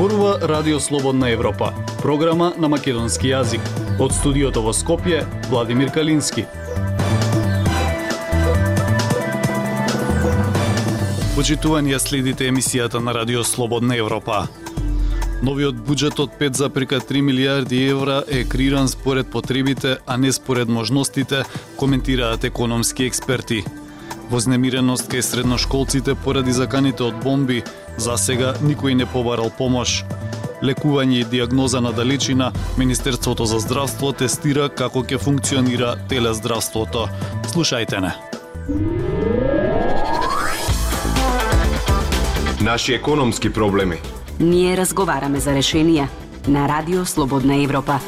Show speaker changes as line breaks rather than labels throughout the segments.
зборува Радио Слободна Европа, програма на македонски јазик. Од студиото во Скопје, Владимир Калински. Почитувани ја следите емисијата на Радио Слободна Европа. Новиот буџет од 5,3 милиарди евра е криран според потребите, а не според можностите, коментираат економски експерти. Вознемиреност кај средношколците поради заканите од бомби, за сега никој не побарал помош. Лекување и диагноза на далечина, Министерството за здравство тестира како ќе функционира телездравството. Слушајте не.
Наши економски проблеми.
Ние разговараме за решенија на Радио Слободна Европа.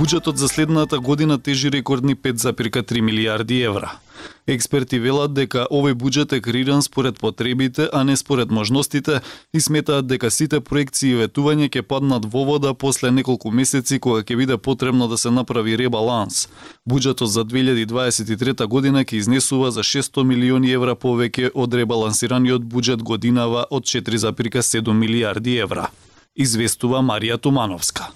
Буџетот за следната година тежи рекордни 5,3 милиарди евра. Експерти велат дека овој буџет е креиран според потребите, а не според можностите и сметаат дека сите проекции и ветување ќе паднат во вода после неколку месеци кога ќе биде потребно да се направи ребаланс. Буџетот за 2023 година ќе изнесува за 600 милиони евра повеќе од ребалансираниот буџет годинава од 4,7 милиарди евра. Известува Марија Тумановска.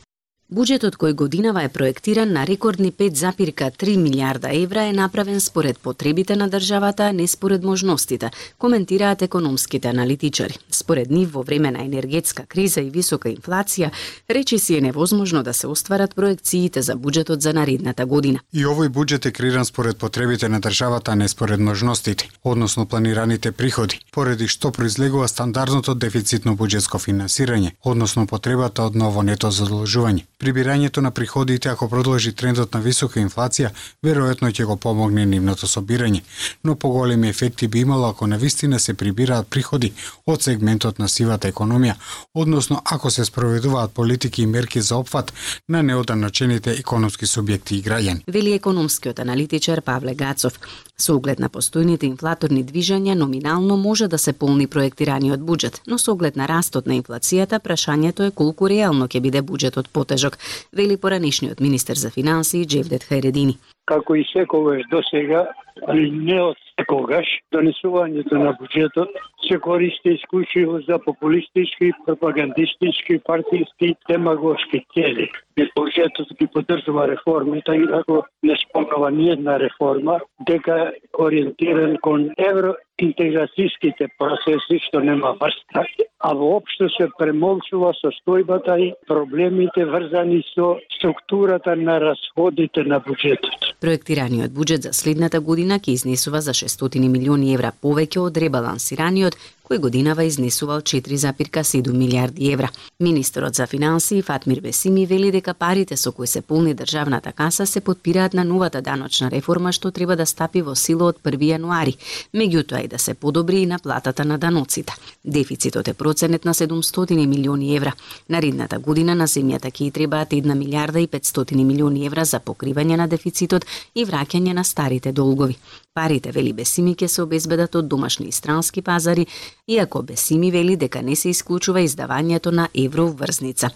Буџетот кој годинава е проектиран на рекордни 5,3 милиарда евра е направен според потребите на државата, не според можностите, коментираат економските аналитичари. Според нив, во време на енергетска криза и висока инфлација, речи си е невозможно да се остварат проекциите за буџетот за наредната година.
И овој буџет е креиран според потребите на државата, не според можностите, односно планираните приходи, поради што произлегува стандардното дефицитно буџетско финансирање, односно потребата од ново нето задолжување. Прибирањето на приходите ако продолжи трендот на висока инфлација, веројатно ќе го помогне нивното собирање, но поголеми ефекти би имало ако на вистина се прибираат приходи од сегментот на сивата економија, односно ако се спроведуваат политики и мерки за опфат на неоданачените економски субјекти и граѓани.
Вели економскиот аналитичар Павле Гацов. Со оглед на постојните инфлаторни движења, номинално може да се полни проектираниот буџет, но со оглед на растот на инфлацијата, прашањето е колку реално ќе биде буџетот потежок, вели поранишниот министер за финансии Джевдет Хајредини.
Како и секогаш до сега, али не од секогаш, донесувањето на буџетот се користи исклучиво за популистички, пропагандистички, партиски, демагошки цели. Буџетот ги поддржува реформите, инако не спомнува ни една реформа, дека ориентиран кон евро интеграцијските процеси што нема врста, а воопшто се премолчува состојбата и проблемите врзани со структурата на расходите на буџетот.
Проектираниот буџет за следната година ќе изнесува за 600 милиони евра повеќе од ребалансираниот кој годинава изнесувал 4,7 милиарди евра. Министерот за финансии Фатмир Бесими вели дека парите со кои се полни државната каса се подпираат на новата даночна реформа што треба да стапи во сила од 1 јануари, меѓутоа и да се подобри и на платата на даноците. Дефицитот е проценет на 700 милиони евра. Наредната година на земјата ќе требаат 1 милиарда и 500 милиони евра за покривање на дефицитот и враќање на старите долгови. Парите, вели Бесими, ќе се обезбедат од домашни и странски пазари, иако Бесими вели дека не се исклучува издавањето на евроврзница.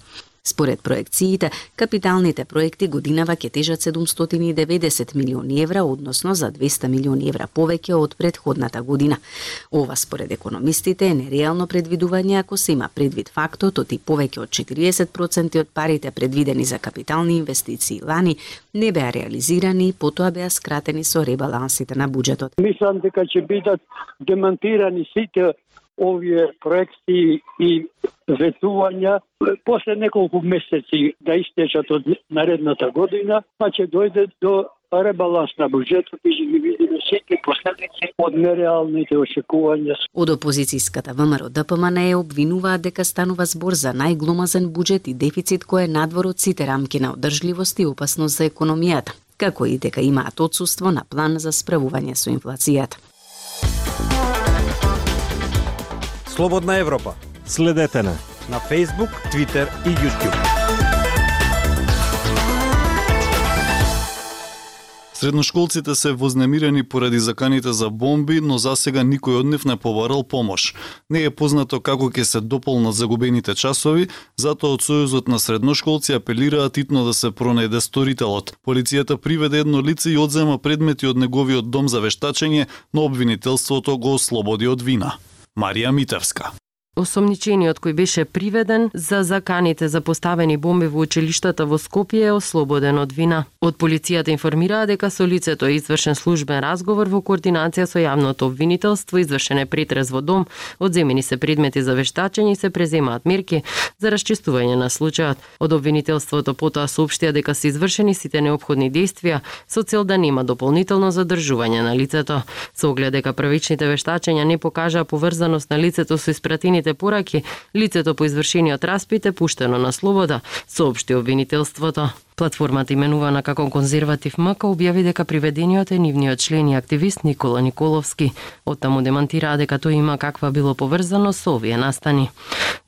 Според проекциите, капиталните проекти годинава ќе тежат 790 милиони евра, односно за 200 милиони евра повеќе од предходната година. Ова според економистите е нереално предвидување ако се има предвид фактот и повеќе од 40% од парите предвидени за капитални инвестиции лани не беа реализирани и потоа беа скратени со ребалансите на буџетот.
Мислам дека ќе бидат демонтирани сите овие проекти и ветувања после неколку месеци да истечат од наредната година, па ќе дојде до ребаланс на буџетот и ќе ги видиме сите последици од нереалните очекувања.
Од опозицијската ВМРО ДПМН е обвинуваат дека станува збор за најгломазен буџет и дефицит кој е надвор од сите рамки на одржливост и опасност за економијата, како и дека имаат отсуство на план за справување со инфлацијата.
Слободна Европа.
Следете на
на Facebook, Twitter и YouTube.
Средношколците се вознемирени поради заканите за бомби, но за сега никој од нив не побарал помош. Не е познато како ќе се дополнат загубените часови, затоа од Сојузот на средношколци апелираат итно да се пронајде сторителот. Полицијата приведе едно лице и одзема предмети од неговиот дом за вештачење, но обвинителството го ослободи од вина. Марија Митевска.
Осомничениот кој беше приведен за заканите за поставени бомби во училиштата во Скопје е ослободен од вина. Од полицијата информираа дека со лицето е извршен службен разговор во координација со јавното обвинителство, извршен е претрез во дом, одземени се предмети за вештачење и се преземаат мерки за расчистување на случајот. Од обвинителството потоа соопштија дека се извршени сите необходни действија со цел да нема дополнително задржување на лицето. Со оглед дека првичните вештачења не покажаа поврзаност на лицето со испратените пораки, лицето по извршениот распит е пуштено на слобода, соопшти обвинителството. Платформата именувана како конзерватив МК објави дека приведениот е нивниот член и активист Никола Николовски. Оттаму демантираа дека тој има каква било поврзано со овие настани.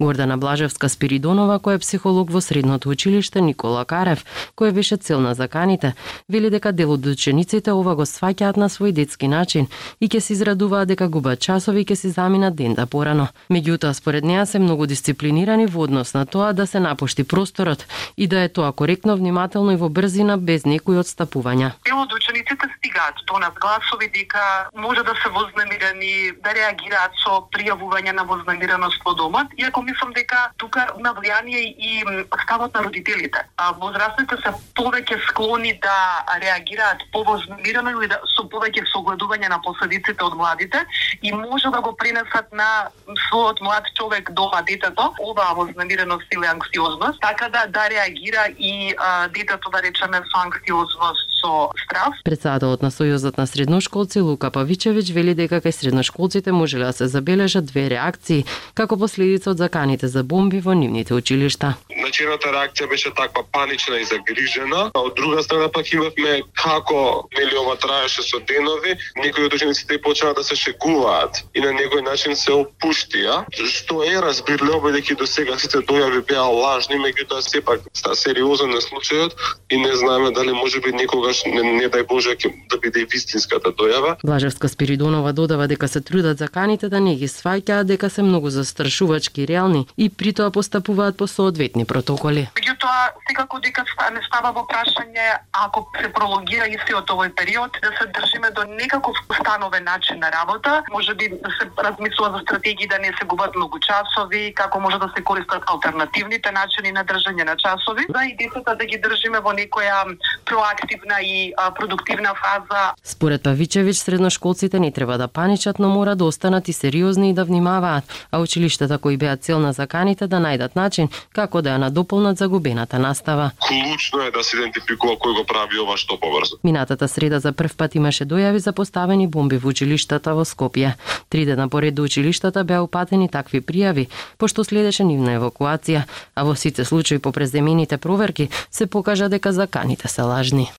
Гордана Блажевска Спиридонова, која е психолог во средното училиште Никола Карев, која беше цел на заканите, вели дека дел од учениците ова го сваќаат на свој детски начин и ќе се израдуваат дека губат часови и ќе се заминат ден да порано. Меѓутоа, според неа се многу дисциплинирани во однос на тоа да се напушти просторот и да е тоа коректно, внимателно и во брзина без некои одстапувања.
Дел од учениците стигаат до нас гласови дека може да се вознемирени, да реагираат со пријавување на вознемиреност во домот, иако мислам дека тука на влијание и ставот на родителите. А возрастните се повеќе склони да реагираат повознемирено или да со повеќе согледување на последиците од младите и може да го пренесат на својот млад човек дома детето оваа вознемиреност или анксиозност, така да да реагира и а, детето да речеме со анксиозност со страв.
Председателот на Сојузот на средношколци Лука Павичевиќ вели дека кај средношколците можеле да се забележат две реакции како последица од заканите за бомби во нивните училишта.
Начината реакција беше таква панична и загрижена, а од друга страна пак имавме како нели ова траеше со денови, некои од учениците почнаа да се шегуваат и на некој начин се опуштија, што е разбирливо бидејќи до сега сите дојави беа лажни, меѓутоа сепак ста сериозен е случајот и не знаеме дали можеби некогаш не, не дај Боже ќе да биде вистинската дојава.
Блажевска Спиридонова додава дека се трудат заканите да не ги сваќаат дека се многу застрашувачки реални и при тоа постапуваат по соодветни протоколи.
Меѓутоа, секако дека не става во прашање ако се прологира истиот овој период да се држиме до некаков установен начин на работа, може би да се размислува за стратегии да не се губат многу часови, како може да се користат алтернативните начини на држање на часови, за и децата да ги држиме во некоја проактивна и а, продуктивна фаза.
Според Павичевиќ, средношколците не треба да паничат, но мора да останат и сериозни и да внимаваат, а училиштата кои беа цел на заканите да најдат начин како да ја надополнат загубената настава.
Клучно е да се идентификува кој го прави ова што побрзо.
Минатата среда за прв пат имаше дојави за поставени бомби во училиштата во Скопје. Три дена поред до училиштата беа упатени такви пријави, пошто следеше нивна евакуација, а во сите случаи по преземените проверки се покажа дека заканите се лажни.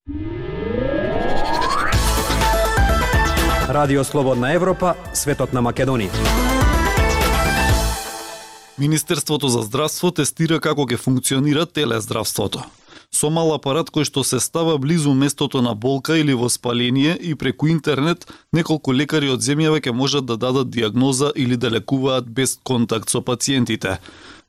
Радио Слободна Европа, светот на Македонија.
Министерството за здравство тестира како ќе функционира телездравството. Со мал апарат кој што се става близу местото на болка или воспаление и преку интернет, неколку лекари од земјава ќе можат да дадат диагноза или да лекуваат без контакт со пациентите.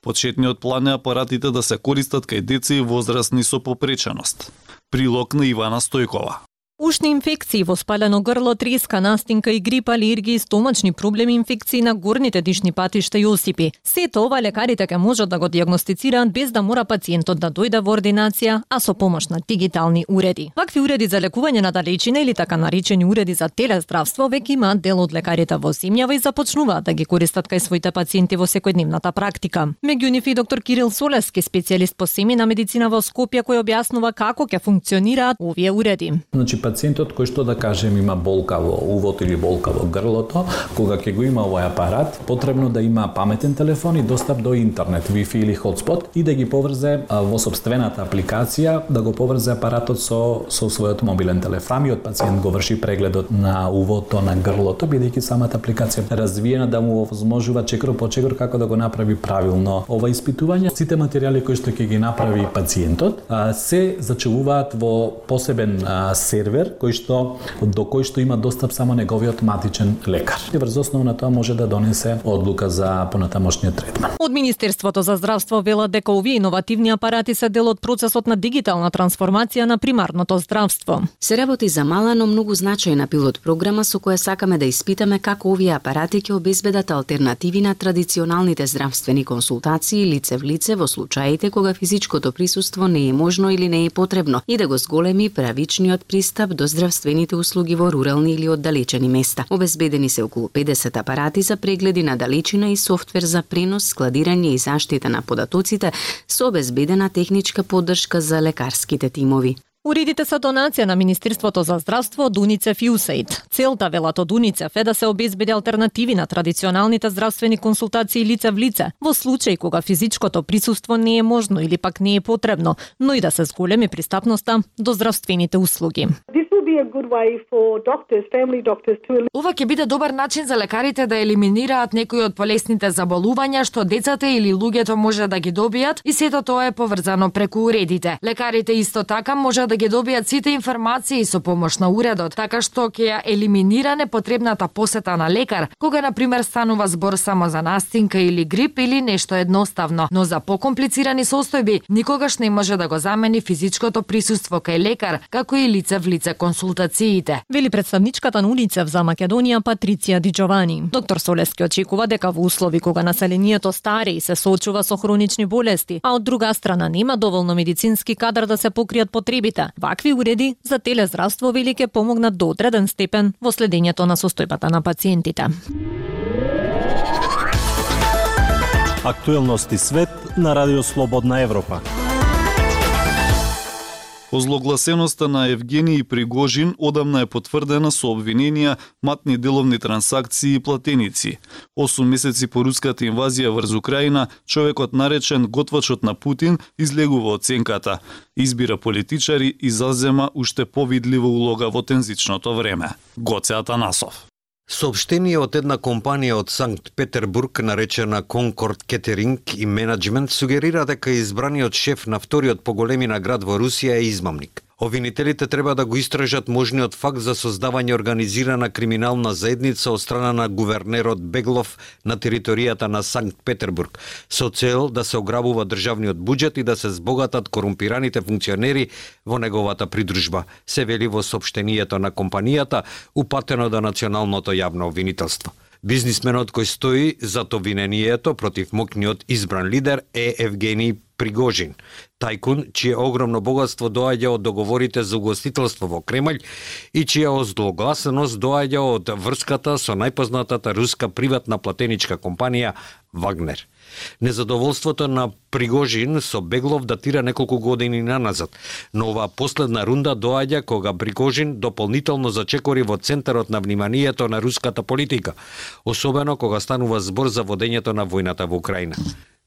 Почетниот план е апаратите да се користат кај деца и возрастни со попреченост. Прилог на Ивана Стојкова.
Ушни инфекции, воспалено грло, треска, настинка и грип, алергии, стомачни проблеми, инфекции на горните дишни патишта и осипи. Сето ова лекарите ќе можат да го диагностицираат без да мора пациентот да дојде во ординација, а со помош на дигитални уреди. Вакви уреди за лекување на далечина или така наречени уреди за телездравство веќе имаат дел од лекарите во земјава и започнуваат да ги користат кај своите пациенти во секојдневната практика. Меѓу нив и доктор Кирил Солески, специјалист по семена медицина во Скопје, кој објаснува како ќе функционираат овие уреди.
Значи пациентот кој што да кажем има болка во увот или болка во грлото, кога ќе го има овој апарат, потребно да има паметен телефон и достап до интернет, Wi-Fi или hotspot и да ги поврзе во собствената апликација, да го поврзе апаратот со со својот мобилен телефон. и од пациент го врши прегледот на увото на грлото, бидејќи самата апликација развиена да му овозможува чекор по чекор како да го направи правилно ова испитување. Сите материјали кои што ќе ги направи пациентот се зачувуваат во посебен сервер лидер кој што до кој што има достап само неговиот матичен лекар. И врз основа на тоа може да донесе одлука за понатамошниот третман.
Од Министерството за здравство велат дека овие иновативни апарати се дел од процесот на дигитална трансформација на примарното здравство.
Се работи за мала, но многу значајна пилот програма со која сакаме да испитаме како овие апарати ќе обезбедат алтернативи на традиционалните здравствени консултации лице в лице во случаите кога физичкото присуство не е можно или не е потребно и да го зголеми правичниот пристап до здравствените услуги во рурални или оддалечени места. Обезбедени се околу 50 апарати за прегледи на далечина и софтвер за пренос, складирање и заштита на податоците со обезбедена техничка поддршка за лекарските тимови.
Уредите се донација на Министерството за здравство од Уницеф и УСАИД. Целта, велат од Уницеф, е да се обезбеди алтернативи на традиционалните здравствени консултации лице в лице, во случај кога физичкото присуство не е можно или пак не е потребно, но и да се зголеми пристапноста до здравствените услуги.
Ова ќе биде добар начин за лекарите да елиминираат некои од полесните заболувања што децата или луѓето може да ги добијат и сето тоа е поврзано преку уредите. Лекарите исто така може да ги добијат сите информации со помош на уредот, така што ќе ја елиминира непотребната посета на лекар, кога на пример станува збор само за настинка или грип или нешто едноставно, но за покомплицирани состојби никогаш не може да го замени физичкото присуство кај лекар, како и лице в лице консултациите.
Вели представничката на улица за Македонија Патриција Диџовани. Доктор Солески очекува дека во услови кога населението стари и се соочува со хронични болести, а од друга страна нема доволно медицински кадар да се покријат потребите, вакви уреди за телездравство вели ке помогнат до одреден степен во следењето на состојбата на пациентите.
Актуелности свет на Радио Слободна Европа.
Озлогласеноста на Евгений Пригожин одамна е потврдена со обвиненија, матни деловни трансакции и платеници. Осум месеци по руската инвазија врз Украина, човекот наречен готвачот на Путин излегува оценката. Избира политичари и зазема уште повидлива улога во тензичното време. Гоце Атанасов.
Сообщение од една компанија од Санкт Петербург наречена Concord Кетеринг и менеджмент сугерира дека избраниот шеф на вториот поголемина град во Русија е измамник. Обвинителите треба да го истражат можниот факт за создавање организирана криминална заедница од страна на гувернерот Беглов на територијата на Санкт Петербург, со цел да се ограбува државниот буџет и да се збогатат корумпираните функционери во неговата придружба, се вели во сообштенијето на компанијата, упатено до Националното јавно обвинителство. Бизнисменот кој стои за винението против мокниот избран лидер е Евгений Пригожин, тајкун чие огромно богатство доаѓа од договорите за угостителство во Кремљ и чија озлогласеност доаѓа од врската со најпознатата руска приватна платеничка компанија Вагнер. Незадоволството на Пригожин со Беглов датира неколку години наназад, но оваа последна рунда доаѓа кога Пригожин дополнително зачекори во центарот на вниманието на руската политика, особено кога станува збор за водењето на војната во Украина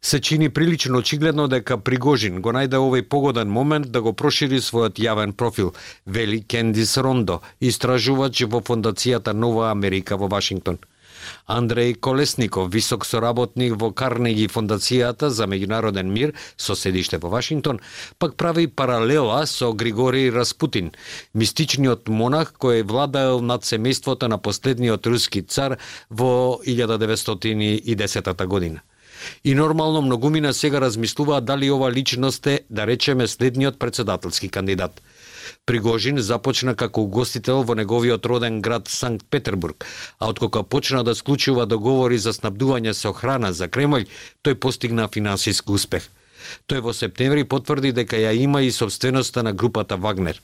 се чини прилично очигледно дека Пригожин го најде овој погоден момент да го прошири својот јавен профил, вели Кендис Рондо, истражувач во фондацијата Нова Америка во Вашингтон. Андреј Колесников, висок соработник во Карнеги фондацијата за меѓународен мир со седиште во Вашингтон, пак прави паралела со Григорий Распутин, мистичниот монах кој владаел над семејството на последниот руски цар во 1910 година. И нормално многумина сега размислуваат дали ова личност е, да речеме, следниот председателски кандидат. Пригожин започна како гостител во неговиот роден град Санкт Петербург, а откако почна да склучува договори за снабдување со храна за Кремљ, тој постигна финансиски успех. Тој во септември потврди дека ја има и собственоста на групата Вагнер.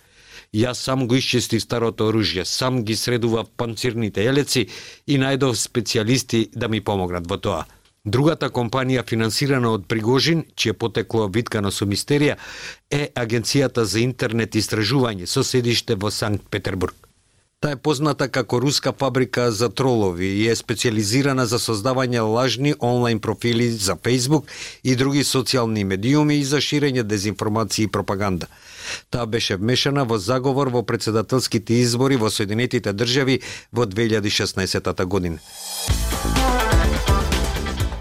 Јас сам го исчистив старото оружје, сам ги средував панцирните елеци и најдов специјалисти да ми помогнат во тоа. Другата компанија финансирана од Пригожин, чие потекло виткано со мистерија, е Агенцијата за интернет истражување со седиште во Санкт Петербург. Таа е позната како руска фабрика за тролови и е специализирана за создавање лажни онлайн профили за Facebook и други социјални медиуми и за ширење дезинформации и пропаганда. Таа беше вмешана во заговор во председателските избори во Соединетите држави во 2016 година.